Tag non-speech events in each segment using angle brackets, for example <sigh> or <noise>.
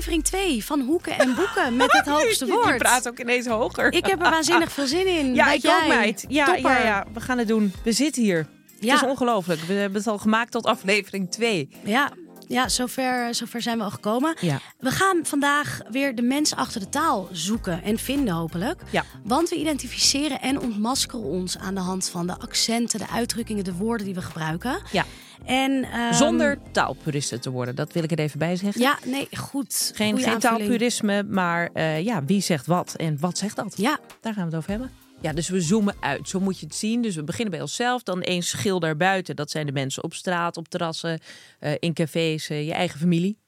Aflevering 2 van Hoeken en Boeken met het <laughs> hoogste woord. Je praat ook ineens hoger. Ik heb er waanzinnig veel zin in. Ja, ik ook, meid. Ja, ja, ja, we gaan het doen. We zitten hier. Ja. Het is ongelooflijk. We hebben het al gemaakt tot aflevering 2. Ja, ja zover, zover zijn we al gekomen. Ja. We gaan vandaag weer de mens achter de taal zoeken en vinden hopelijk. Ja. Want we identificeren en ontmaskeren ons aan de hand van de accenten, de uitdrukkingen, de woorden die we gebruiken. Ja. En, ehm, Zonder taalpuristen te worden. Dat wil ik er even bij zeggen. Ja, nee, goed. Geen, geen taalpurisme, maar eh, ja, wie zegt wat en wat zegt dat? Ja, Daar gaan we het over hebben. Ja, dus we zoomen uit. Zo moet je het zien. Dus we beginnen bij onszelf. Dan één schil daarbuiten. Dat zijn de mensen op straat, op terrassen, eh, in cafés, eh, je eigen familie.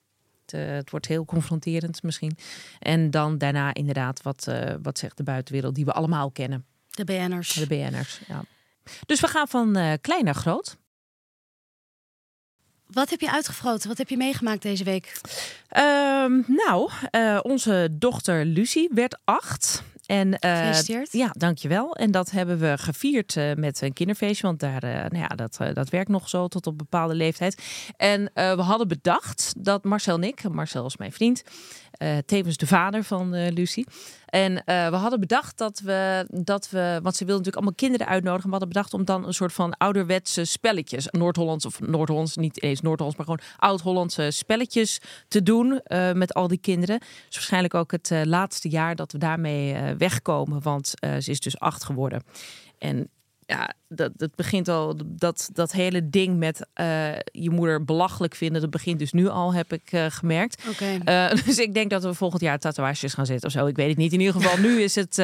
Het, eh, het wordt heel confronterend misschien. En dan daarna inderdaad, wat, wat zegt de buitenwereld die we allemaal kennen. de BN'ers. De BN'ers. Ja. Dus we gaan van klein naar groot. Wat heb je uitgefroten? Wat heb je meegemaakt deze week? Ehm, nou, onze dochter Lucie werd acht. En, eh, Gefeliciteerd. Ja, dankjewel. En dat hebben we gevierd eh, met een kinderfeestje. Want daar, eh, nou ja, dat, dat werkt nog zo tot op bepaalde leeftijd. En we hadden bedacht dat Marcel en ik, Marcel is mijn vriend, tevens de vader van eh, Lucie. En eh, we hadden bedacht dat we, dat we, want ze wilde natuurlijk allemaal kinderen uitnodigen. We hadden bedacht om dan een soort van ouderwetse spelletjes, Noord-Hollands of Noord-Hollands, niet eens Noord-Hollands, maar gewoon oud-Hollandse spelletjes te doen eh, met al die kinderen. Dus waarschijnlijk ook het eh, laatste jaar dat we daarmee eh, wegkomen, want eh, ze is dus acht geworden. En ja, dat, dat begint al, dat, dat hele ding met eh, je moeder belachelijk vinden, dat begint dus nu al, heb ik eh, gemerkt. Eh, <laughs> dus ik denk dat we volgend jaar tatoeages gaan zetten of zo. Ik weet het niet. In ieder geval, nu is het,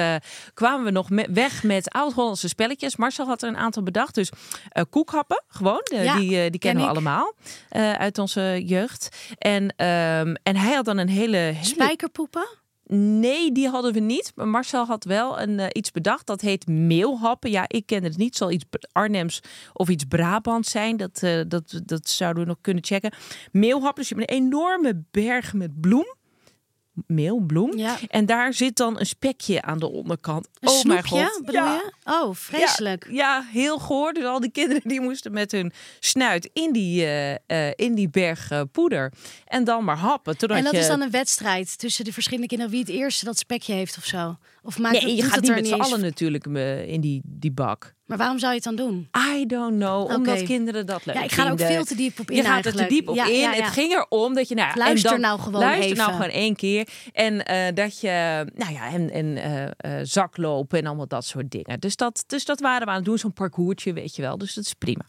kwamen we nog me- weg met oud-Hollandse spelletjes. Marcel had er een aantal bedacht. Dus koekhappen, gewoon. De- Ja, die, die kennen we allemaal uit onze jeugd. En, ehm, en hij had dan een hele... hele Spijkerpoepen? Nee, die hadden we niet. Maar Marcel had wel een, eh, iets bedacht. Dat heet meelhappen. Ja, ik ken het niet. Zal iets Arnhems of iets Brabants zijn. Dat, eh, dat, dat zouden we nog kunnen checken. Meelhappen. Dus je hebt een enorme berg met bloem. Meel, bloem. Ja. En daar zit dan een spekje aan de onderkant. Een oh mijn god. bedoel ja. je? Oh, vreselijk. Ja, ja, heel goor. Dus al die kinderen die moesten met hun snuit in die, eh, in die berg eh, poeder. En dan maar happen. En dat je... is dan een wedstrijd tussen de verschillende kinderen wie het eerste dat spekje heeft of zo? Of maakt Nee, het, je gaat het niet met z'n allen natuurlijk eh, in die, die bak. Maar waarom zou je het dan doen? I don't know, omdat kinderen dat leuk Ja, ik ga er ook veel te diep op in Je gaat er te diep op Ja, in. ja, ja. Het ging erom dat je... Nou, Luister dan, nou gewoon Luister nou gewoon één keer. En eh, dat je... Nou ja, en, en eh, eh, zaklopen en allemaal dat soort dingen. Dus dat, dus dat waren we aan het doen. Zo'n parcoursje, weet je wel. Dus dat is prima.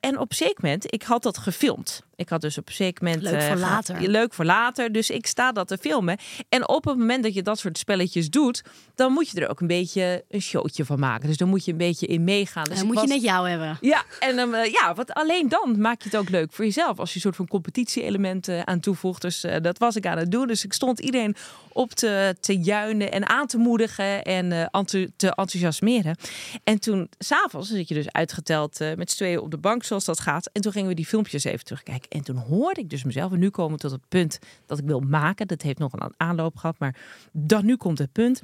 En op een zeker moment... Ik had dat gefilmd. Ik had dus op een zeker moment... Leuk voor eh, geha- later. Leuk voor later. Dus ik sta dat te filmen. En op het moment dat je dat soort spelletjes doet... dan moet je er ook een beetje een showtje van maken. Dus dan moet je een beetje in meegaan. Dus Dan moet je was- net jou hebben. ja, en dan, eh, ja, want alleen dan maak je het ook leuk voor jezelf. Als je een soort van competitie-elementen aan toevoegt. Dus eh, dat was ik aan het doen. Dus ik stond iedereen op te, te juinen en aan te moedigen en enthou- te enthousiasmeren. En toen, s'avonds, zit je dus uitgeteld met z'n tweeën op de bank, zoals dat gaat. En toen gingen we die filmpjes even terugkijken. En toen hoorde ik dus mezelf, en nu komen we tot het punt dat ik wil maken. Dat heeft nog een aanloop gehad, maar dan nu komt het punt.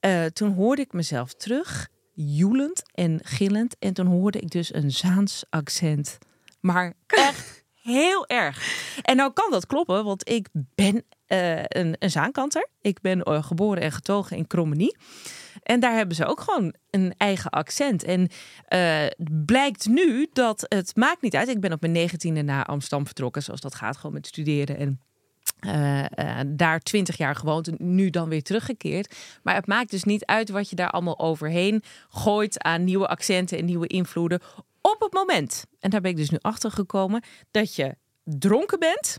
Eh, toen hoorde ik mezelf terug joelend en gillend. En toen hoorde ik dus een Zaans accent. Maar echt <laughs> heel erg. En nou kan dat kloppen, want ik ben uh, een, een Zaankanter. Ik ben uh, geboren en getogen in Krommenie. En daar hebben ze ook gewoon een eigen accent. En uh, blijkt nu dat het maakt niet uit. Ik ben op mijn negentiende naar Amsterdam vertrokken, zoals dat gaat, gewoon met studeren en uh, uh, daar twintig jaar gewoond en nu dan weer teruggekeerd. Maar het maakt dus niet uit wat je daar allemaal overheen gooit aan nieuwe accenten en nieuwe invloeden op het moment. En daar ben ik dus nu achter gekomen dat je dronken bent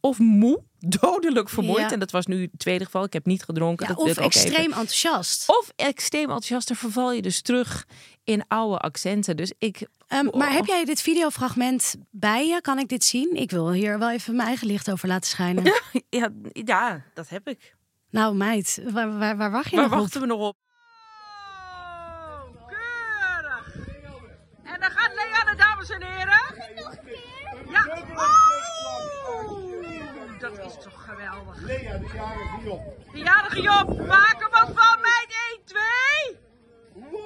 of moe, <laughs> dodelijk vermoeid. Ja. En dat was nu het tweede geval. Ik heb niet gedronken. Ja, dat wil of extreem even. enthousiast. Of extreem enthousiast. Dan verval je dus terug in oude accenten. Dus ik. Ehm, maar Oh. heb jij dit videofragment bij je? Kan ik dit zien? Ik wil hier wel even mijn eigen licht over laten schijnen. <laughs> Ja, ja dat heb ik. Nou meid, waar, waar, waar wacht je Waar nog op? wachten we nog op? Keurig. En dan gaat Leanne, dames en heren. Ja. Oh, dat is toch geweldig. Lea, de jarige Job. De jarige Job, maak er wat van, meid. 1, 2. Wow!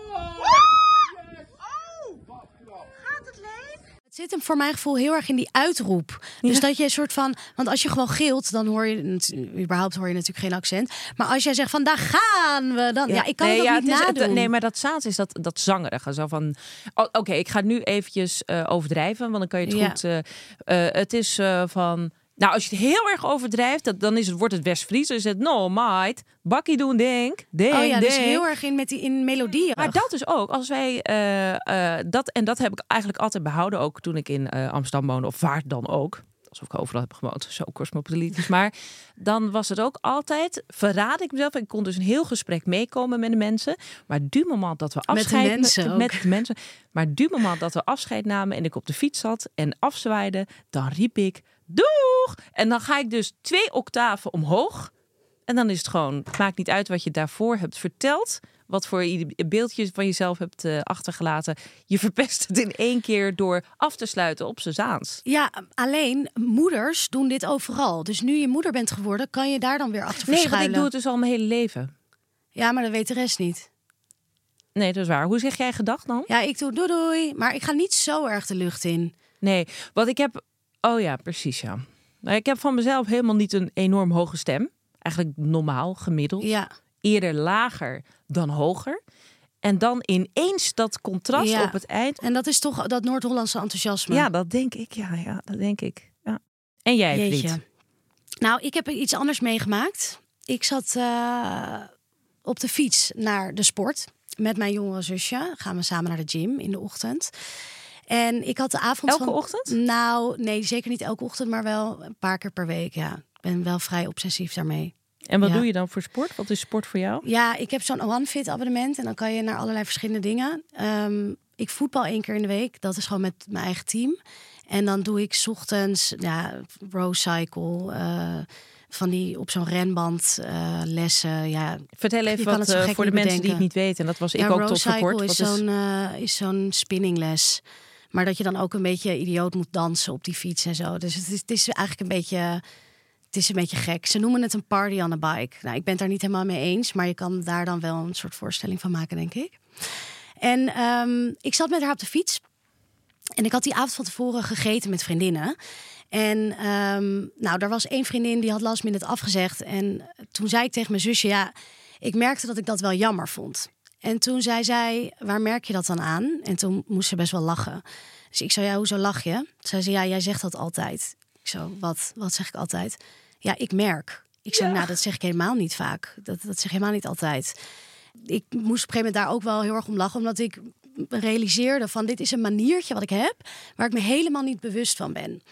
Oh, gaat het leeg? Het zit hem voor mijn gevoel heel erg in die uitroep. Dus dat je een soort van. Want als je gewoon gilt, dan hoor je. überhaupt hoor je natuurlijk geen accent. Maar als jij zegt van daar gaan we, dan. Ja, ik kan nee, het ook ja, niet het is- het- nadoen. nee, maar dat Zaans is dat, dat zangerige. Zo van, oh, oké, ik ga nu eventjes eh, overdrijven, want dan kan je het Ja. goed... eh, eh, het is eh, van... Nou, als je het heel erg overdrijft, dat, dan is het, wordt het West-Fries. Dan is het, no, mate, bakkie doen, denk, denk, Oh ja, dus heel erg in met die in melodieën. Maar dat is ook, als wij eh, eh, dat en dat heb ik eigenlijk altijd behouden, ook toen ik in eh, Amsterdam woonde, of waar dan ook. Alsof ik overal heb gewoond, zo cosmopolitisch. Maar dan was het ook altijd, verraad ik mezelf. Ik kon dus een heel gesprek meekomen met de mensen. Maar du moment dat we Met de afscheid mensen ook. met de mensen. Maar du moment dat we afscheid namen en ik op de fiets zat en afzwaaide, dan riep ik doeg! En dan ga ik dus twee octaven omhoog. En dan is het gewoon, het maakt niet uit wat je daarvoor hebt verteld. Wat voor ieder beeldje van jezelf hebt eh, achtergelaten. Je verpest het in één keer door af te sluiten op zaans. Ja, alleen moeders doen dit overal. Dus nu je moeder bent geworden, kan je daar dan weer achter Nee, want verschuilen. ik doe het dus al mijn hele leven. Ja, maar dat weet de rest niet. Nee, dat is waar. Hoe zeg jij gedag dan? Ja, ik doe doei doei, maar ik ga niet zo erg de lucht in. Nee, wat ik heb... Oh ja, precies ja. Nou, ik heb van mezelf helemaal niet een enorm hoge stem. Eigenlijk normaal, gemiddeld. Ja, Eerder lager dan hoger. En dan ineens dat contrast Ja. op het eind. en dat is toch dat Noord-Hollandse enthousiasme. Ja, dat denk ik. Ja, ja dat denk ik. Ja. En jij, Jeetje. Nou, ik heb iets anders meegemaakt. Ik zat eh, op de fiets naar de sport met mijn jongere zusje. Gaan we samen naar de gym in de ochtend. En ik had de avond Elke van... ochtend? Nou, nee, zeker niet elke ochtend, maar wel een paar keer per week. Ja, ik ben wel vrij obsessief daarmee. En wat Ja. doe je dan voor sport? Wat is sport voor jou? Ja, ik heb zo'n OneFit abonnement en dan kan je naar allerlei verschillende dingen. Ehm, ik voetbal één keer in de week. Dat is gewoon met mijn eigen team. En dan doe ik 's ochtends ja, row cycle. eh, van die op zo'n renband eh, lessen. Ja, Vertel even wat eh, voor de mensen die het niet weten. En dat was ik ja, ook tot voor kort. is Wat is... zo'n is zo'n spinningles. Maar dat je dan ook een beetje idioot moet dansen op die fiets en zo. Dus het is, het is eigenlijk een beetje, het is een beetje gek. Ze noemen het een party on a bike. Nou, ik ben het daar niet helemaal mee eens, maar je kan daar dan wel een soort voorstelling van maken, denk ik. En ehm, ik zat met haar op de fiets. En ik had die avond van tevoren gegeten met vriendinnen. En ehm, nou, daar was één vriendin die had last minute afgezegd. En toen zei ik tegen mijn zusje, ja, ik merkte dat ik dat wel jammer vond. En toen zei zij, waar merk je dat dan aan? En toen moest ze best wel lachen. Dus ik zei, ja, hoezo lach je? Zei ze, ja, jij zegt dat altijd. Ik zo, wat, wat zeg ik altijd? Ja, ik merk. Ik zei, nou, dat zeg ik helemaal niet vaak. Dat, dat zeg ik helemaal niet altijd. Ik moest op een gegeven moment daar ook wel heel erg om lachen, omdat ik realiseerde van dit is een maniertje wat ik heb, waar ik me helemaal niet bewust van ben.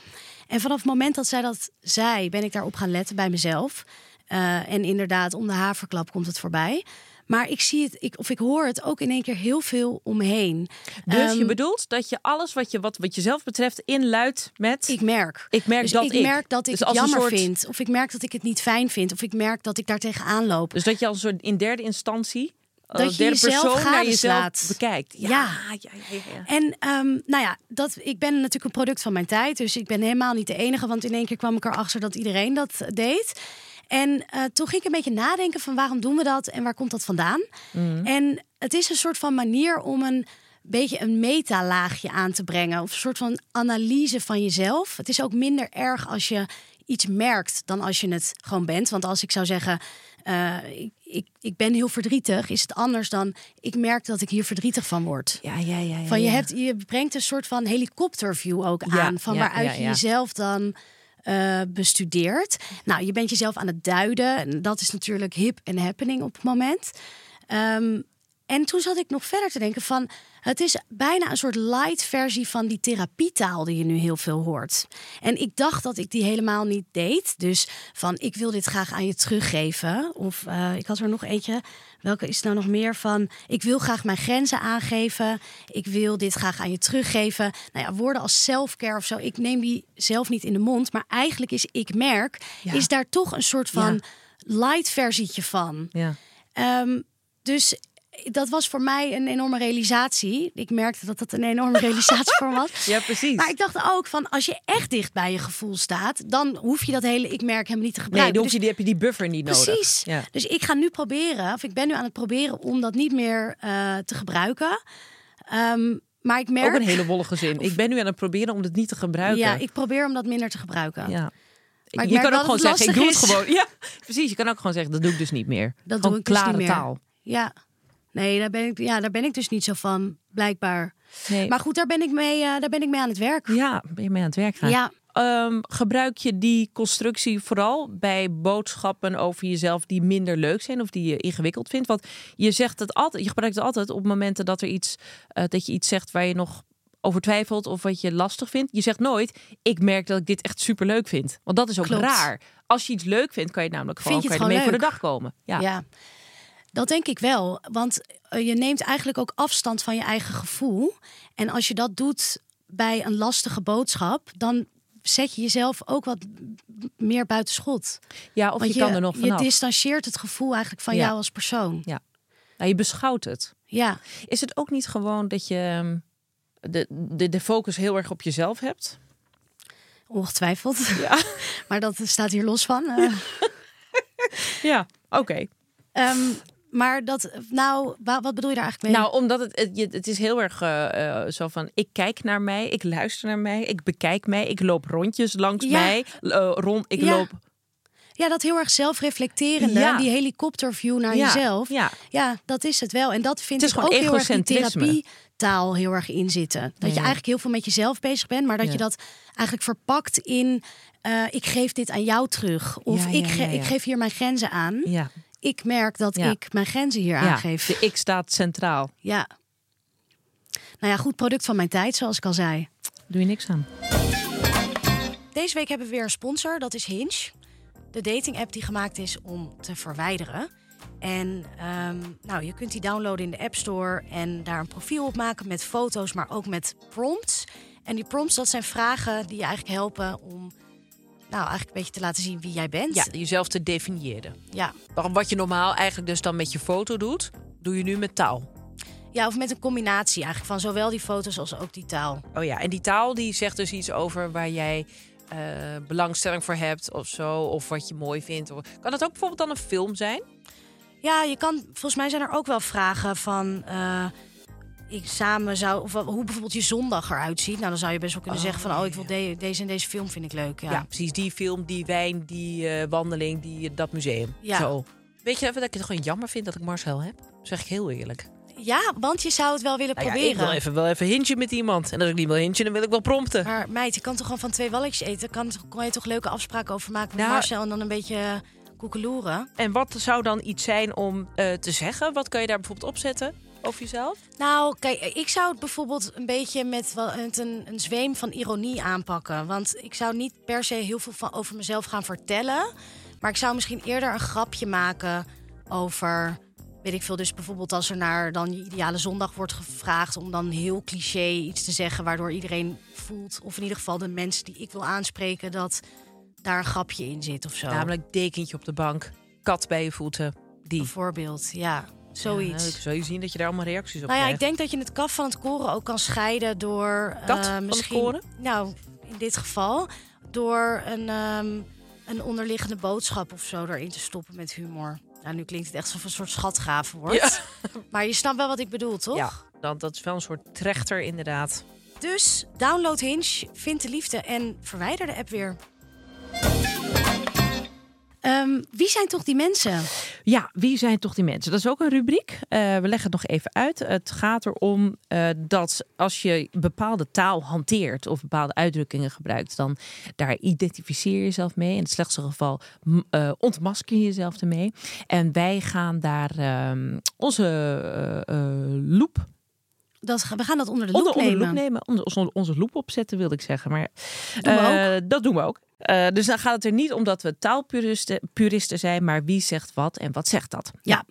En vanaf het moment dat zij dat zei, ben ik daarop gaan letten bij mezelf. Eh, en inderdaad, om de haverklap komt het voorbij. Maar ik zie het, ik, of ik hoor het ook in één keer heel veel omheen. Dus je Ehm, bedoelt dat je alles wat, je, wat, wat jezelf betreft inluidt met... Ik merk. Ik merk dus dat ik ik. merk dat ik Dus het jammer soort- vind. Of ik merk dat ik het niet fijn vind. Of ik merk dat ik daar tegenaan loop. Dus dat je als een soort in derde instantie... Dat als je derde jezelf persoon naar jezelf bekijkt. Ja, Ja. ja, ja, ja, ja. En ehm, nou ja, dat, ik ben natuurlijk een product van mijn tijd. Dus ik ben helemaal niet de enige. Want in één keer kwam ik erachter dat iedereen dat deed. En eh, toen ging ik een beetje nadenken van waarom doen we dat en waar komt dat vandaan? En het is een soort van manier om een beetje een metalaagje aan te brengen. Of een soort van analyse van jezelf. Het is ook minder erg als je iets merkt dan als je het gewoon bent. Want als ik zou zeggen, eh, ik, ik, ik ben heel verdrietig, is het anders dan ik merk dat ik hier verdrietig van word. Ja, ja, ja. ja, Van je, ja. hebt, je brengt een soort van helikopterview ook Ja, aan. Van waaruit je jezelf dan eh, bestudeert. Nou, je bent jezelf aan het duiden. En dat is natuurlijk hip en happening op het moment. Ehm, en toen zat ik nog verder te denken van... het is bijna een soort light versie van die therapietaal... die je nu heel veel hoort. En ik dacht dat ik die helemaal niet deed. Dus van, ik wil dit graag aan je teruggeven. Of eh, ik had er nog eentje. Welke is nou nog meer van... ik wil graag mijn grenzen aangeven. Ik wil dit graag aan je teruggeven. Nou ja, woorden als self-care of zo. Ik neem die zelf niet in de mond. Maar eigenlijk is ik merk... Ja. is daar toch een soort van Ja. light versietje van. Ja. Ehm, dus dat was voor mij een enorme realisatie. Ik merkte dat dat een enorme <laughs> realisatie voor me was. ja, precies. Maar ik dacht ook van als je echt dicht bij je gevoel staat, dan hoef je dat hele ik merk hem niet te nee, gebruiken. dan hoef Dus- die, heb je die buffer niet nodig. Precies. Ja. Dus ik ga nu proberen, of ik ben nu aan het proberen om dat niet meer eh, te gebruiken. Ehm, maar ik merk. Ook een hele wollige zin. Ik ben nu aan het proberen om het niet te gebruiken. Ja, ik probeer om dat minder te gebruiken. Ja. Maar je kan ook gewoon zeggen, ik doe het gewoon. Ja, precies. Je kan ook gewoon zeggen, dat doe ik dus niet meer. Dat gewoon doe ik dus klare niet meer. taal. Ja. Nee, daar ben ik, ja, daar ben ik dus niet zo van, blijkbaar. Nee. Maar goed, daar ben ik mee, eh, daar ben ik mee aan het werk. Ja, ben je mee aan het werk gaan? Ja. Ehm, gebruik je die constructie vooral bij boodschappen over jezelf die minder leuk zijn of die je ingewikkeld vindt? Want je zegt het altijd, je gebruikt het altijd op momenten dat er iets, eh, dat je iets zegt waar je nog over twijfelt of wat je lastig vindt. Je zegt nooit, ik merk dat ik dit echt super leuk vind. Want dat is ook Klopt. raar. Als je iets leuk vindt, kan je het namelijk gewoon, Vind je kan het je ermee gewoon voor de dag komen. Ja. Ja. Dat denk ik wel. Want eh, je neemt eigenlijk ook afstand van je eigen gevoel. En als je dat doet bij een lastige boodschap, dan zet je jezelf ook wat meer buiten schot. Ja, of Want je, kan er nog je vanaf. distancieert het gevoel eigenlijk van Ja. jou als persoon. Ja. Nou, je beschouwt het. Ja, Is het ook niet gewoon dat je ehm, de, de, de focus heel erg op jezelf hebt? ongetwijfeld. Ja. <laughs> maar dat staat hier los van. Eh, Ja, <laughs> oké. ehm, maar dat, nou, wa- wat bedoel je daar eigenlijk mee? Nou, omdat het, het, is heel erg eh, eh, zo van, ik kijk naar mij, ik luister naar mij, ik bekijk mij, ik loop rondjes langs Ja. mij, eh, rond, ik Ja. loop... ja, dat heel erg zelfreflecterende, Ja. die helikopterview naar jezelf. ja. Ja, dat is het wel. En dat vind ik ook heel erg die egocentrisme. therapietaal heel erg in zitten. Dat je eigenlijk heel veel met jezelf bezig bent, maar dat je dat eigenlijk verpakt in ik geef dit aan jou terug. Of Ja, ik, ge- ja. ik geef hier mijn grenzen aan. Ja, Ik merk dat Ja. ik mijn grenzen hier aangeef. de ik staat centraal. Ja. Nou ja, goed product van mijn tijd, zoals ik al zei. Doe je niks aan. Deze week hebben we weer een sponsor, dat is Hinge. De dating app die gemaakt is om te verwijderen. En ehm, nou, je kunt die downloaden in de App Store en daar een profiel op maken met foto's, maar ook met prompts. En die prompts, dat zijn vragen die je eigenlijk helpen om nou, eigenlijk een beetje te laten zien wie jij bent. Ja, jezelf te definiëren. ja. Wat je normaal eigenlijk dus dan met je foto doet, doe je nu met taal. Ja, of met een combinatie eigenlijk van zowel die foto's als ook die taal. Oh ja, en die taal die zegt dus iets over waar jij eh, belangstelling voor hebt of zo, of wat je mooi vindt. Of- Kan het ook bijvoorbeeld dan een film zijn? Ja, je kan, volgens mij zijn er ook wel vragen van. eh, samen zou. Of hoe bijvoorbeeld je zondag eruit ziet. Nou, dan zou je best wel kunnen Oh, zeggen van. Oh, ik wil de- deze en deze film vind ik leuk. Ja, Ja, precies. Die film, die wijn, die eh, wandeling, die, dat museum. Ja. Zo. Weet je even dat ik het gewoon jammer vind dat ik Marcel heb? zeg ik heel eerlijk. Ja, want je zou het wel willen Nou ja, proberen. ik wil even, wel even hintje met iemand. En als ik niet wil hintje, dan wil ik wel prompten. Maar meid, je kan toch gewoon van twee walletjes eten? Kan, kan je toch leuke afspraken over maken met Nou- Marcel en dan een beetje koekeloeren? En wat zou dan iets zijn om eh, te zeggen? Wat kan je daar bijvoorbeeld opzetten over jezelf? Nou, kijk, ik zou het bijvoorbeeld een beetje met, een, een zweem van ironie aanpakken. Want ik zou niet per se heel veel van, over mezelf gaan vertellen. Maar ik zou misschien eerder een grapje maken over. Weet ik veel, dus bijvoorbeeld als er naar dan je ideale zondag wordt gevraagd om dan heel cliché iets te zeggen, waardoor iedereen voelt, of in ieder geval de mensen die ik wil aanspreken, dat daar een grapje in zit of zo. Namelijk dekentje op de bank, kat bij je voeten. Die. Bijvoorbeeld, ja, zoiets. Ja, je zien dat je daar allemaal reacties op Nou ja, ik denk dat je het kaf van het koren ook kan scheiden door... Kat eh, van het misschien, koren? Nou, in dit geval door een... ehm, een onderliggende boodschap of zo erin te stoppen met humor. Nou, nu klinkt het echt alsof een soort schatgraven wordt. <laughs> Maar je snapt wel wat ik bedoel, toch? Ja, dan, dat is wel een soort trechter inderdaad. Dus download Hinge, vind de liefde en verwijder de app weer. Ehm, wie zijn toch die mensen? Ja, wie zijn toch die mensen? Dat is ook een rubriek. Eh, we leggen het nog even uit. Het gaat erom uh, dat als je bepaalde taal hanteert of bepaalde uitdrukkingen gebruikt, dan daar identificeer je jezelf mee. In het slechtste geval uh, ontmasker je jezelf ermee. En wij gaan daar ehm, onze loop dat, we gaan dat onder de loep onder, nemen. Onder de loep nemen. Onze, onze loep opzetten, wilde ik zeggen. Maar dat doen we ook. Uh, dus dan gaat het er niet om dat we taalpuristen puristen zijn, maar wie zegt wat en wat zegt dat? Ja.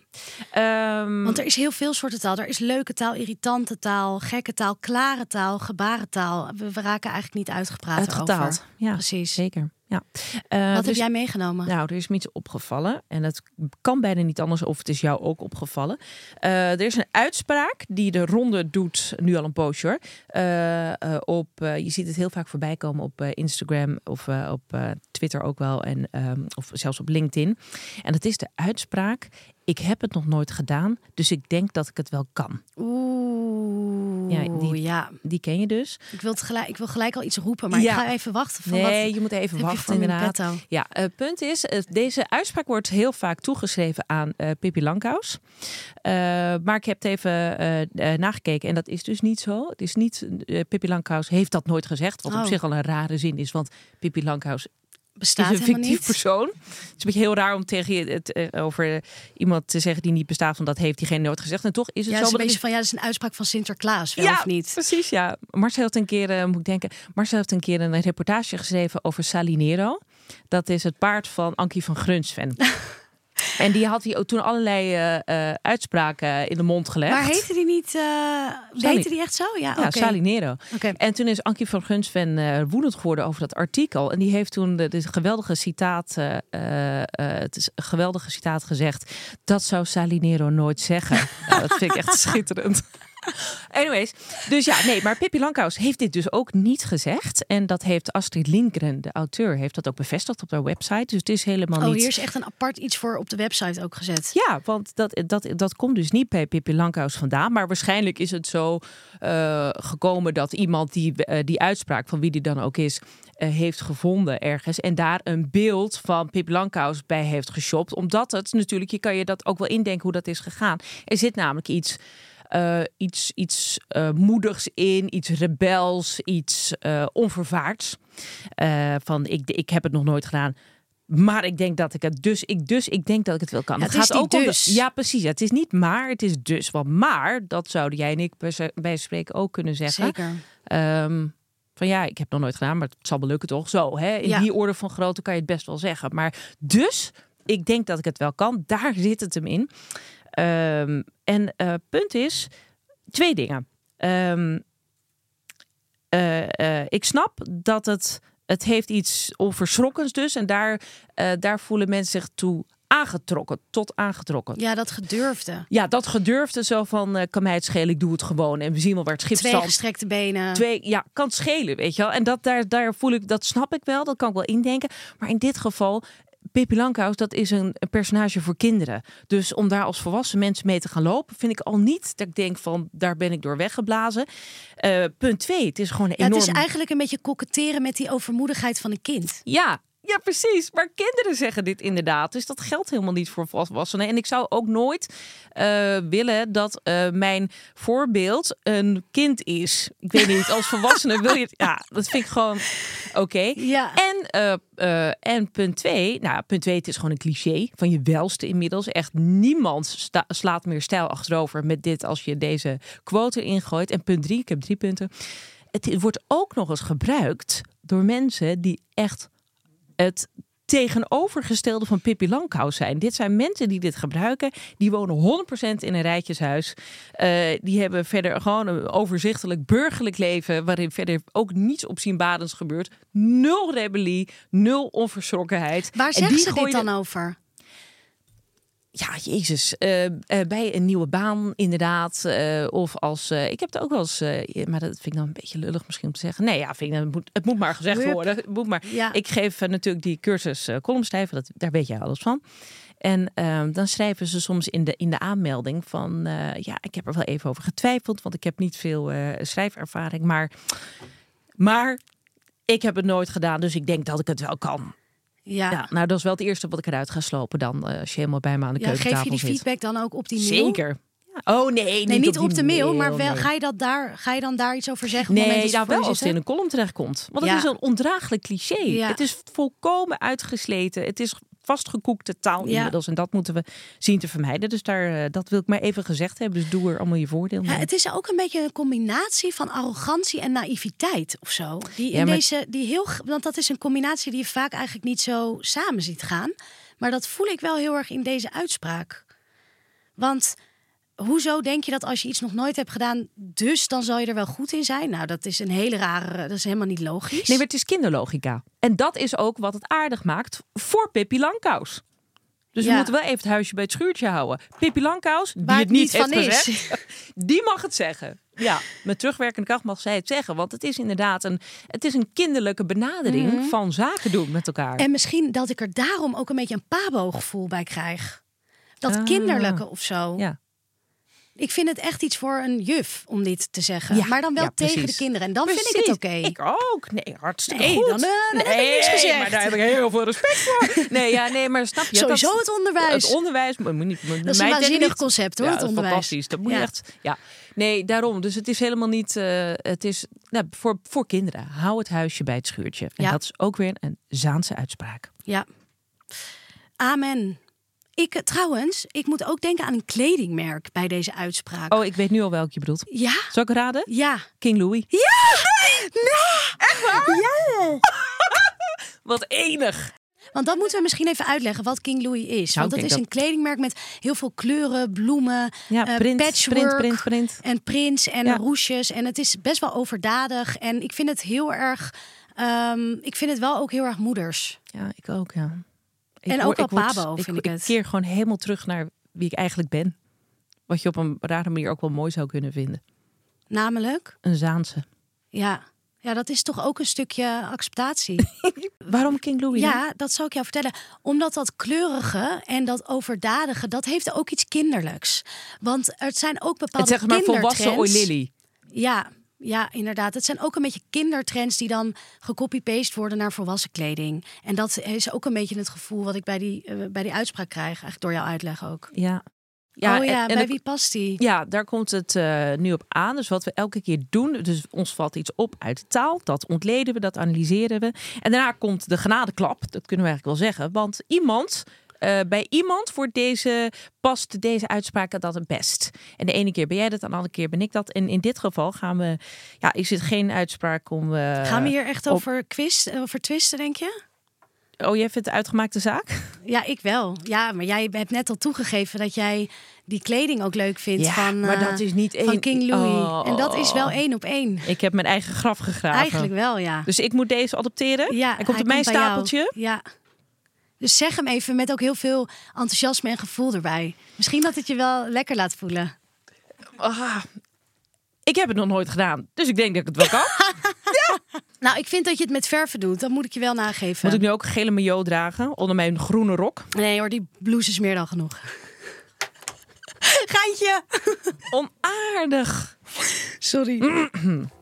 Um, Want er is heel veel soorten taal. Er is leuke taal, irritante taal, gekke taal, klare taal, gebarentaal. We, we raken eigenlijk niet uitgepraat Uitgetaald. over. Ja, precies. Zeker. Ja. Uh, Wat dus, heb jij meegenomen? Nou, er is me iets opgevallen. En het kan bijna niet anders of het is jou ook opgevallen. Uh, er is een uitspraak die de ronde doet, nu al een poosje hoor. Uh, op, je ziet het heel vaak voorbij komen op Instagram of op Twitter ook wel. En, um, of zelfs op LinkedIn. En dat is de uitspraak. Ik heb het nog nooit gedaan, dus ik denk dat ik het wel kan. Oeh, ja, die, ja. die ken je dus. Ik wil, gelijk, ik wil gelijk al iets roepen, maar ja. ik ga even wachten. Van nee, wat je moet even wachten inderdaad. Ja, het uh, punt is, uh, deze uitspraak wordt heel vaak toegeschreven aan uh, Pippi Lankhuis. maar ik heb het even nagekeken en dat is dus niet zo. Het is niet, Pippi Lankhuis heeft dat nooit gezegd, wat oh. op zich al een rare zin is, want Pippi Lankhuis bestaat is een fictief niet. persoon. Het is een beetje heel raar om tegen je het, uh, over iemand te zeggen die niet bestaat, van dat heeft diegene nooit gezegd. En toch is het ja, zo. Het is een beetje van ja, dat is een uitspraak van Sinterklaas, wel ja, of niet? Precies, ja. Marcel heeft een keer, uh, moet ik denken, Marcel heeft een keer een reportage geschreven over Salinero. Dat is het paard van Ankie van Grunsven. <laughs> En die had hij ook toen allerlei uh, uh, uitspraken in de mond gelegd. Maar heette die niet? Uh, heette die echt zo? Ja, ja okay. Salinero. Okay. En toen is Ankie van Gunsven woedend geworden over dat artikel. En die heeft toen de geweldige citaat, het is een geweldige citaat gezegd. Dat zou Salinero nooit zeggen. <laughs> nou, dat vind ik echt schitterend. <laughs> Anyways, dus ja, nee, maar Pippi Lankhuis heeft dit dus ook niet gezegd. En dat heeft Astrid Lindgren, de auteur, heeft dat ook bevestigd op haar website. Dus het is helemaal oh, niet... hier is echt een apart iets voor op de website ook gezet. Ja, want dat, dat, dat komt dus niet bij Pippi Lankhuis vandaan. Maar waarschijnlijk is het zo uh, gekomen dat iemand die, uh, die uitspraak, van wie die dan ook is, uh, heeft gevonden ergens. En daar een beeld van Pippi Lankhuis bij heeft geshopt. Omdat het natuurlijk, je kan je dat ook wel indenken hoe dat is gegaan. Er zit namelijk iets... Uh, iets, iets uh, moedigs in, iets rebels, iets uh, onvervaards. van ik, ik heb het nog nooit gedaan. Maar ik denk dat ik het dus, ik dus, ik denk dat ik het wel kan. Ja, het, het gaat ook dus. om de, ja, precies. Het is niet maar, het is dus. Want maar, dat zouden jij en ik bij spreken ook kunnen zeggen. Zeker. Um, van ja, ik heb het nog nooit gedaan, maar het zal wel lukken toch? Zo, hè? In Ja. die orde van grootte kan je het best wel zeggen. Maar dus, ik denk dat ik het wel kan. Daar zit het hem in. Um, en uh, punt is, twee dingen. Um, uh, uh, ik snap dat het, het heeft iets onverschrokkens dus. En daar, daar voelen mensen zich toe aangetrokken, tot aangetrokken. Ja, dat gedurfde. Ja, dat gedurfde zo van, uh, kan mij het schelen, ik doe het gewoon. En we zien wel waar het schip Twee gestrekte benen. Twee, ja, kan het schelen, weet je wel. En dat, daar, daar voel ik, dat snap ik wel, dat kan ik wel indenken. Maar in dit geval, Pippi Lankhuis, dat is een, een, personage voor kinderen. Dus om daar als volwassen mensen mee te gaan lopen, vind ik al niet dat ik denk van, daar ben ik door weggeblazen. Uh, punt twee, het is gewoon een ja, enorm... Het is eigenlijk een beetje koketteren met die overmoedigheid van een kind. Ja, ja, precies. Maar kinderen zeggen dit inderdaad. Dus dat geldt helemaal niet voor volwassenen. En ik zou ook nooit uh, willen dat uh, mijn voorbeeld een kind is. Ik weet niet, als volwassene wil je het... Ja, dat vind ik gewoon oké. Okay. Ja. En, uh, en punt twee, nou, punt twee, het is gewoon een cliché van je welste inmiddels. Echt niemand slaat meer stijl achterover met dit als je deze quote ingooit. En punt drie, ik heb drie punten. Het wordt ook nog eens gebruikt door mensen die echt het tegenovergestelde van Pippi Lankhuis zijn. Dit zijn mensen die dit gebruiken. Die wonen 100% in een rijtjeshuis. Uh, die hebben verder gewoon een overzichtelijk burgerlijk leven... waarin verder ook niets opzienbarends gebeurt. Nul rebellie, nul onverschrokkenheid. Waar en zeggen ze dit dan over? Ja, Jezus, eh, eh, bij een nieuwe baan inderdaad. eh, of als, ik heb het ook wel eens, maar dat vind ik dan een beetje lullig misschien om te zeggen. Nee, ja, vind ik, het, moet, het moet maar gezegd Hup. worden. Het moet maar. Ja. Ik geef natuurlijk die cursus columnschrijven, dat, daar weet jij alles van. En ehm, dan schrijven ze soms in de, in de aanmelding van, ja, ik heb er wel even over getwijfeld, want ik heb niet veel schrijfervaring, maar, maar ik heb het nooit gedaan, dus ik denk dat ik het wel kan. Ja. Ja, nou, dat is wel het eerste wat ik eruit ga slopen dan, eh, als je helemaal bij me aan de Ja, keukentafel geef je die zit. feedback dan ook op die mail? Zeker. Oh nee, Nee, niet, niet, op, op, die de mail, maar wel, nee. ga, je dat daar, ga je dan daar iets over zeggen? Nee, dat nou voor wel als het in een column terechtkomt. Want Ja. het is een ondraaglijk cliché. Ja. Het is volkomen uitgesleten. Het is vastgekoekte taal Ja. inmiddels. En dat moeten we zien te vermijden. Dus daar, eh, dat wil ik maar even gezegd hebben. Dus doe er allemaal je voordeel mee. Ja, het is ook een beetje een combinatie van arrogantie en naïviteit of zo. Die in Ja, maar- deze, die heel, want dat is een combinatie die je vaak eigenlijk niet zo samen ziet gaan. Maar dat voel ik wel heel erg in deze uitspraak. Want hoezo denk je dat als je iets nog nooit hebt gedaan, dus dan zal je er wel goed in zijn? Nou, dat is een hele rare, dat is helemaal niet logisch. Nee, maar het is kinderlogica. En dat is ook wat het aardig maakt voor Pippi Langkous. Dus we moeten wel even het huisje bij het schuurtje houden. Pippi Langkous, die Waar het het niet, van heeft is. gezegd, <laughs> die mag het zeggen. Ja, met terugwerkende kracht mag zij het zeggen. Want het is inderdaad een, het is een kinderlijke benadering van zaken doen met elkaar. Mhm. En misschien dat ik er daarom ook een beetje een pabo-gevoel bij krijg. Dat Ah. kinderlijke of zo. ja. Ik vind het echt iets voor een juf om dit te zeggen. Ja, maar dan wel ja, tegen de kinderen. En dan vind ik het oké. Ik ook. Nee, hartstikke Nee, goed. dan, dan heb ik niks gezegd. maar daar heb ik heel veel respect voor. <laughs> Nee, ja, nee, maar snap je? Sowieso dat, het onderwijs. Het onderwijs moet moet niet. Moet Dat is een waanzinnig concept hoor, ja, het onderwijs. Fantastisch. Dat moet je echt. Ja. Nee, daarom. Dus het is helemaal niet. eh, het is nou, voor, voor kinderen. Hou het huisje bij het schuurtje. En dat is ook weer een Zaanse uitspraak. Ja. Amen. Ik, eh, trouwens, ik moet ook denken aan een kledingmerk bij deze uitspraak. Oh, ik weet nu al welk je bedoelt. Ja? Zal ik raden? Ja. King Louis. Ja! Nee! Echt waar? Ja! <laughs> Wat enig. Want dat moeten we misschien even uitleggen wat King Louis is. Want dat is een kledingmerk met heel veel kleuren, bloemen, Ja, eh, print, patchwork print, print, print. en prints en Ja. roesjes. En het is best wel overdadig. En ik vind het heel erg... ehm, ik vind het wel ook heel erg moeders. Ja, ik ook, ja. Ik En ook word- Pabo, vind ik het. Ik keer gewoon helemaal terug naar wie ik eigenlijk ben. Wat je op een rare manier ook wel mooi zou kunnen vinden. Namelijk, Een Zaanse. ja... Ja, dat is toch ook een stukje acceptatie. <laughs> Waarom King Louis? dan? Ja, dat zal ik jou vertellen. Omdat dat kleurige en dat overdadige, dat heeft ook iets kinderlijks. Want er zijn ook bepaalde Het zeg maar volwassen kindertrends. Oi Lily. Ja, ja, inderdaad. Het zijn ook een beetje kindertrends die dan gecopy-paste worden naar volwassen kleding. En dat is ook een beetje het gevoel wat ik bij die, eh, bij die uitspraak krijg. Eigenlijk door jouw uitleg ook. Ja. Ja, oh ja, en bij wie past die? Ja, daar komt het eh, nu op aan. Dus wat we elke keer doen, dus ons valt iets op uit de taal. Dat ontleden we, dat analyseren we. En daarna komt de genadeklap, dat kunnen we eigenlijk wel zeggen. Want iemand, eh, bij iemand wordt deze, past deze uitspraak dat het best. En de ene keer ben jij dat, en de andere keer ben ik dat. En in dit geval gaan we, ja, is het geen uitspraak om... eh, Gaan we hier echt op- over, quiz, over twisten, denk je? Oh, jij vindt het uitgemaakte zaak? Ja, ik wel. Ja, maar jij hebt net al toegegeven dat jij die kleding ook leuk vindt Ja, van, maar eh, dat is niet van één- King Louis. Oh. En dat is wel één op één. Ik heb mijn eigen graf gegraven. Eigenlijk wel, ja. Dus ik moet deze adopteren? Ja, Hij komt op mijn jou. stapeltje? Ja. Dus zeg hem even met ook heel veel enthousiasme en gevoel erbij. Misschien dat het je wel lekker laat voelen. Ah, ik heb het nog nooit gedaan, dus ik denk dat ik het wel kan. <laughs> Nou, ik vind dat je het met verven doet. Dat moet ik je wel nageven. Moet ik nu ook een gele maillot dragen onder mijn groene rok? Nee hoor, die blouse is meer dan genoeg. <laughs> Geintje! Onaardig. Sorry. <clears throat>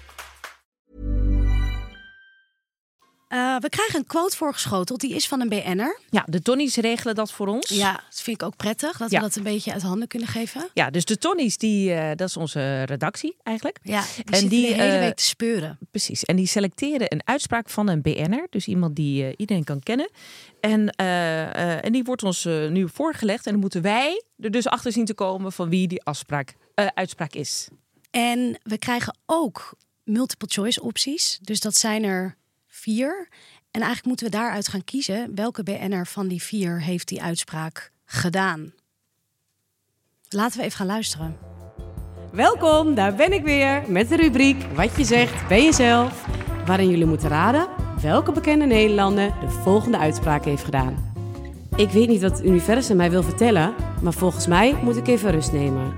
Eh, we krijgen een quote voorgeschoteld. Die is van een BN'er. Ja, de Tonnies regelen dat voor ons. Ja, dat vind ik ook prettig. Dat Ja. we dat een beetje uit handen kunnen geven. Ja, dus de Tonnies, die, eh, dat is onze redactie eigenlijk. Ja, die En die, de hele eh, week te speuren. Precies. En die selecteren een uitspraak van een BN'er. Dus iemand die iedereen kan kennen. En, en die wordt ons nu voorgelegd. En dan moeten wij er dus achter zien te komen van wie die afspraak, uitspraak is. En we krijgen ook multiple choice opties. Dus dat zijn er vier. En eigenlijk moeten we daaruit gaan kiezen welke BN'er van die vier heeft die uitspraak gedaan. Laten we even gaan luisteren. Welkom, daar ben ik weer met de rubriek Wat je zegt, ben jezelf. Waarin jullie moeten raden welke bekende Nederlander de volgende uitspraak heeft gedaan. Ik weet niet wat het universum mij wil vertellen, maar volgens mij moet ik even rust nemen.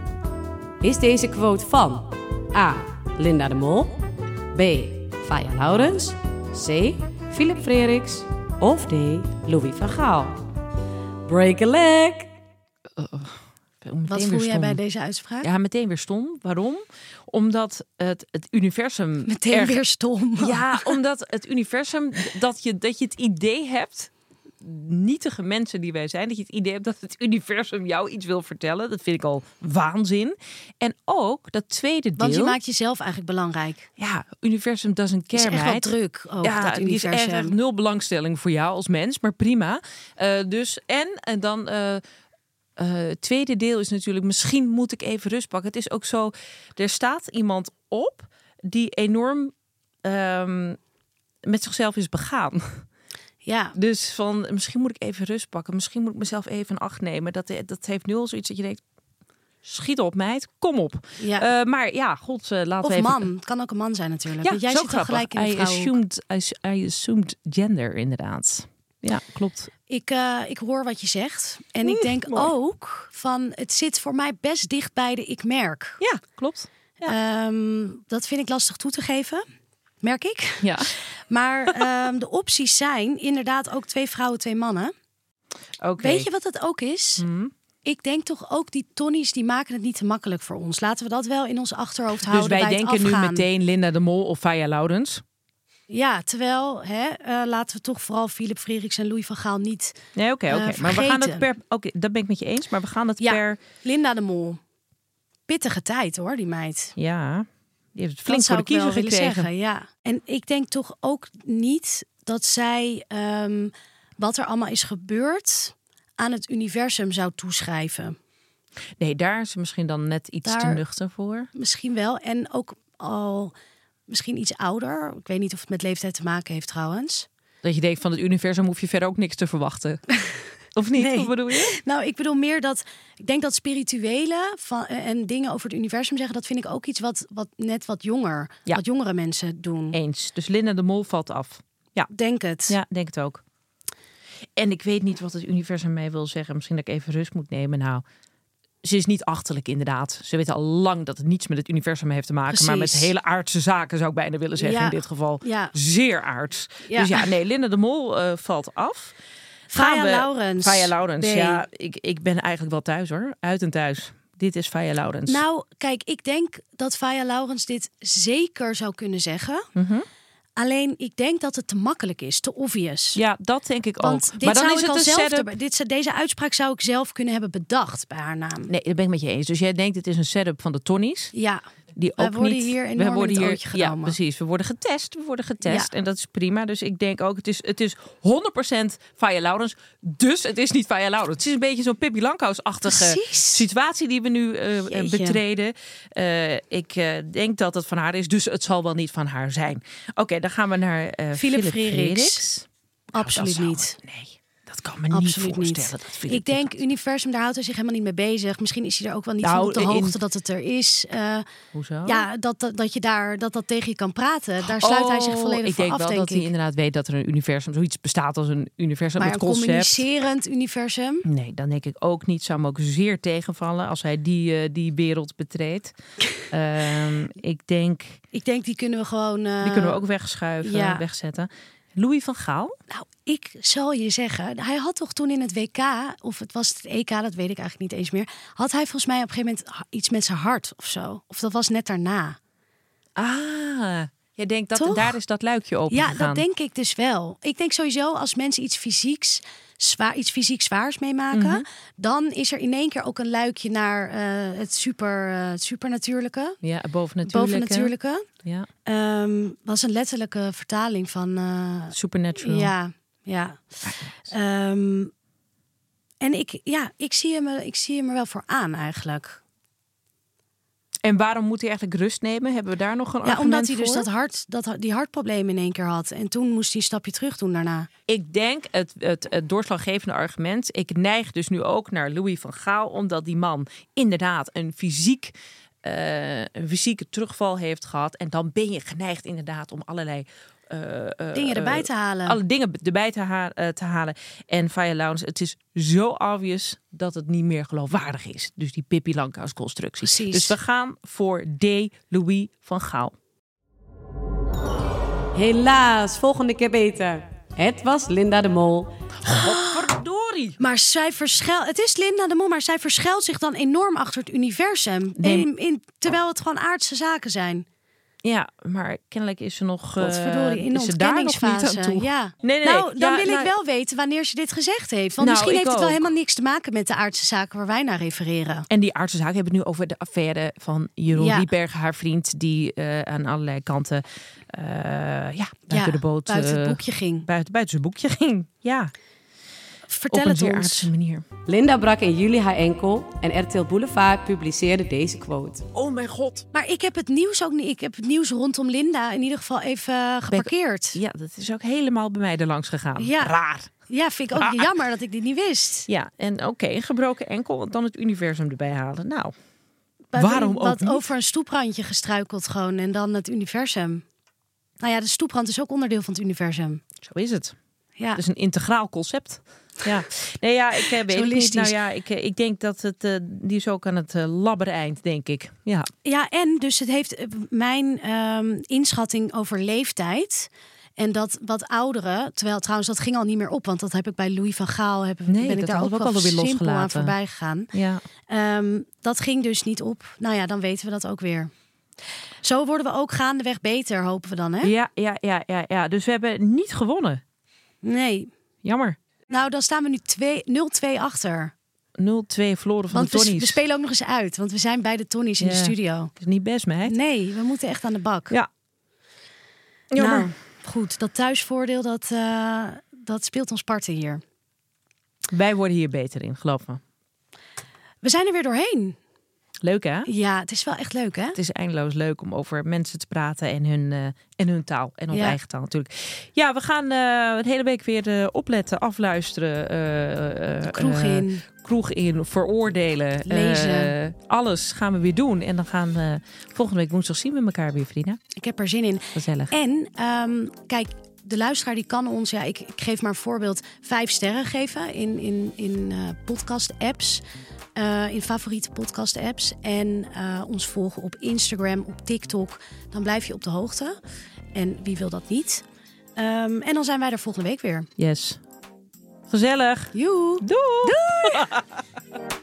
Is deze quote van A. Linda de Mol, B. Faya Laurens, C. Philip Freriks of D. Louis van Gaal? Break a leg! Meteen Wat weer voel jij bij deze uitspraak? Ja, meteen weer stom. Waarom? Omdat het, het universum. Meteen erg- weer stom. Ja, omdat het universum, dat je, dat je het idee hebt, nietige mensen die wij zijn, dat je het idee hebt dat het universum jou iets wil vertellen. Dat vind ik al waanzin. En ook dat tweede deel. Want je maakt jezelf eigenlijk belangrijk. Ja, universum doesn't Het is care, echt wel druk ook, ja, dat die is echt, universum. echt nul belangstelling voor jou als mens, maar prima. Eh, dus en, en dan eh, eh, het tweede deel is natuurlijk, misschien moet ik even rust pakken. Het is ook zo, er staat iemand op die enorm ehm, met zichzelf is begaan. <laughs> Ja, Dus van, misschien moet ik even rust pakken. Misschien moet ik mezelf even in acht nemen. Dat, dat heeft nu al zoiets dat je denkt, schiet op meid, kom op. ja. Eh, maar ja, god, eh, laten of we even... man. Het kan ook een man zijn natuurlijk. Ja, Want jij zo zit grappig. gelijk in de I assumed, I, assumed gender, inderdaad. Ja, klopt. Ik, eh, ik hoor wat je zegt. En ik denk ook van het zit voor mij best dicht bij de ik merk. Ja, klopt. Ehm, dat vind ik lastig toe te geven. Merk ik. Ja. Maar ehm, de opties zijn inderdaad ook twee vrouwen, twee mannen. Oké. Weet je wat het ook is? Mhm. Ik denk toch ook die Tonnies die maken het niet te makkelijk voor ons. Laten we dat wel in ons achterhoofd Dus houden. wij bij het denken nu meteen Linda de Mol of Faya Laurens. Ja, terwijl hè, eh, laten we toch vooral Philip Freriks en Louis van Gaal niet. Nee, oké, oké. Eh, maar we gaan het per... Oké, dat ben ik met je eens. Maar we gaan het Ja. per... Linda de Mol. Pittige tijd hoor, die meid. Ja, die heeft het flink voor zou de kiezer gekregen. zeggen, ja. En ik denk toch ook niet dat zij ehm, wat er allemaal is gebeurd aan het universum zou toeschrijven. Nee, daar is ze misschien dan net iets te nuchter voor. Misschien wel. En ook al misschien iets ouder. Ik weet niet of het met leeftijd te maken heeft trouwens. Dat je denkt van het universum hoef je verder ook niks te verwachten. <laughs> Of niet? Nee. Wat bedoel je? <laughs> Nou, ik bedoel meer dat ik denk dat spirituele van, eh, en dingen over het universum zeggen, dat vind ik ook iets wat, wat net wat jonger, Ja. wat jongere mensen doen. Eens. Dus Linda de Mol valt af. Denk het. Ja, denk het ook. En ik weet niet wat het universum mij wil zeggen. Misschien dat ik even rust moet nemen. Nou, ze is niet achterlijk inderdaad. Ze weet al lang dat het niets met het universum heeft te maken. Maar met hele aardse zaken zou ik bijna willen zeggen Ja. in dit geval. Ja. Zeer aards. Ja. Dus ja, nee, Linda de Mol eh, valt af. Gaan Faya we- Laurens. Faya Laurens, Nee. ja. Ik, ik ben eigenlijk wel thuis hoor. Uit en thuis. Dit is Faya Laurens. Nou, kijk, ik denk dat Faya Laurens dit zeker zou kunnen zeggen. Mhm. Alleen, ik denk dat het te makkelijk is, te obvious. Ja, dat denk ik Want ook. dit maar dan zou is ik het al zelf dit, deze uitspraak zou ik zelf kunnen hebben bedacht bij haar naam. Nee, dat ben ik met je eens. Dus jij denkt het is een setup van de Tonnies. Ja, Die ook worden niet, hier we enorm worden hier, Ja, precies. We worden getest. We worden getest. Ja. En dat is prima. Dus ik denk ook, het is, het is 100% Faya Laurens. Dus het is niet Faya Laurens. Het is een beetje zo'n Pippi Lankhuis-achtige situatie die we nu eh, eh, betreden. Eh, ik denk dat het van haar is. Dus het zal wel niet van haar zijn. Oké, dan gaan we naar Philip Philip. Nou, absoluut niet. Nee, dat kan me niet Absoluut voorstellen. niet. Dat Philip Ik denk, universum, daar houdt hij zich helemaal niet mee bezig. Misschien is hij er ook wel niet Nou, van op de in- hoogte dat het er is. Eh. Hoezo? ja, dat, dat, dat je daar dat, dat tegen je kan praten. Daar sluit hij zich Oh, volledig ik denk af, wel denk dat ik. hij inderdaad weet dat er een universum, zoiets bestaat als een universum, maar het een concept. communicerend universum. Nee, dan denk ik ook niet. Zou me ook zeer tegenvallen als hij die, eh, die wereld betreedt. <laughs> Ehm, ik denk, Ik denk, die kunnen we gewoon... eh, die kunnen we ook wegschuiven, ja. wegzetten. Louis van Gaal? Nou, ik zal je zeggen, hij had toch toen in het WK, of het was het EK, dat weet ik eigenlijk niet eens meer, had hij volgens mij op een gegeven moment iets met zijn hart of zo. Of dat was net daarna. Ah, Je denkt dat Toch? daar is dat luikje open Ja, gegaan. dat denk ik dus wel. Ik denk sowieso als mensen iets fysieks, zwaar, iets fysiek zwaars meemaken, Mhm. dan is er in één keer ook een luikje naar eh, het, super, eh, supernatuurlijke. Ja, bovennatuurlijke. Bovennatuurlijke. Ja, Ehm was een letterlijke vertaling van. eh, supernatural. ja, ja. Ehm, en ik, ja, ik zie, hem, ik zie hem er wel voor aan eigenlijk. En waarom moet hij eigenlijk rust nemen? Hebben we daar nog een Ja, argument omdat hij dus dat hart, dat, die hartprobleem in één keer had. En toen moest hij een stapje terug doen daarna. Ik denk het, het, het doorslaggevende argument. Ik neig dus nu ook naar Louis van Gaal, omdat die man inderdaad een fysiek. eh, een fysieke terugval heeft gehad. En dan ben je geneigd inderdaad om allerlei Dingen erbij eh, te halen. Alle dingen erbij te, ha- eh, te halen. En Fire Lounge, het is zo obvious dat het niet meer geloofwaardig is. Dus die Pippi Langkous constructie. Precies. Dus we gaan voor D. Louis van Gaal. Helaas, volgende keer beter. Het was Linda de Mol. Verdorie! Maar zij verschuilt. Het is Linda de Mol, maar zij verschuilt zich dan enorm achter het universum. Nee. In, in, terwijl het gewoon aardse zaken zijn. Ja, maar kennelijk is ze nog. Godverdorie, in is ze daar nog niet ontkenningsfase. aan toe. Ja. Nee, nee. Nou, dan Ja, wil ik nou- wel weten wanneer ze dit gezegd heeft. Want Nou, misschien heeft het wel helemaal niks te maken met de aardse zaken waar wij naar refereren. En die aardse zaken hebben het nu over de affaire van Jeroen Ja. Haar vriend, die eh, aan allerlei kanten eh, ja, buiten Ja, de boot. buiten het boekje ging. Buiten, buiten zijn boekje <laughs> ging. Ja, Vertel op een manier. Linda brak in juli haar enkel en RTL Boulevard publiceerde deze quote. Oh mijn god. Maar ik heb het nieuws ook niet. Ik heb het nieuws rondom Linda in ieder geval even eh, geparkeerd. Ja, dat is ook helemaal bij mij er langs gegaan. Ja. Raar. Ja, vind ik ook jammer dat ik dit niet wist. Ja, en oké, een gebroken enkel, dan het universum erbij halen. Nou, Bij- Waarom ook niet? over een stoeprandje gestruikeld gewoon en dan het universum. Nou ja, de stoeprand is ook onderdeel van het universum. zo is het. Ja. Het is een integraal concept. Ja, nee, ja, ik eh, weet het niet. Nou ja, ik, eh, ik denk dat het, eh, die is ook aan het uh, labberen eind, denk ik. Ja, Ja, en dus het heeft eh, mijn ehm, inschatting over leeftijd. En dat wat ouderen, terwijl trouwens dat ging al niet meer op, want dat heb ik bij Louis van Gaal, heb, Nee, ben ik daar ook hadden we wel ook alweer simpel aan losgelaten. voorbij gegaan. ja. Ehm, dat ging dus niet op. Nou ja, dan weten we dat ook weer. Zo worden we ook gaandeweg beter, hopen we dan, hè? Ja, ja, ja, ja, ja. Dus we hebben niet gewonnen. Nee. Jammer. Nou, dan staan we nu 2 0-2 achter. 0-2 verloren van Want de we, Tonnies. we spelen ook nog eens uit, want we zijn bij de Tonnies in de studio. is niet best, meid. Nee, we moeten echt aan de bak. Ja. Jammer. Nou, goed, dat thuisvoordeel, dat, eh, dat speelt ons parten hier. Wij worden hier beter in, geloof me. We zijn er weer doorheen. Leuk, hè? Ja, het is wel echt leuk, hè? Het is eindeloos leuk om over mensen te praten en hun, eh, en hun taal. En onze Ja. eigen taal natuurlijk. Ja, we gaan eh de hele week weer eh, opletten, afluisteren. Kroeg in. kroeg in, veroordelen. Lezen. alles gaan we weer doen. En dan gaan we volgende week woensdag zien we elkaar weer, Frida. Ik heb er zin in. Gezellig. En ehm, kijk, de luisteraar die kan ons, ja, ik, ik geef maar een voorbeeld, vijf sterren geven in, in, in podcast-apps. Eh, in favoriete podcast-apps. En eh, ons volgen op Instagram, op TikTok. Dan blijf je op de hoogte. En wie wil dat niet? Ehm, en dan zijn wij er volgende week weer. Yes. Gezellig. Joe! Doei! <laughs>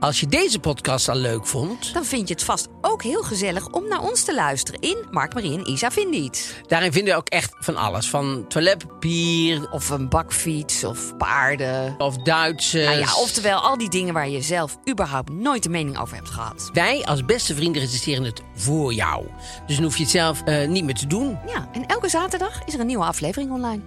Als je deze podcast al leuk vond, Dan vind je het vast ook heel gezellig om naar ons te luisteren in Mark, Marie en Isa Vinden Iets. daarin vinden we ook echt van alles. Van toiletpapier Of een bakfiets of paarden. of Duitsers. Nou ja, oftewel al die dingen waar je zelf überhaupt nooit een mening over hebt gehad. Wij als beste vrienden recenseren het voor jou. Dus dan hoef je het zelf eh, niet meer te doen. Ja, en elke zaterdag is er een nieuwe aflevering online.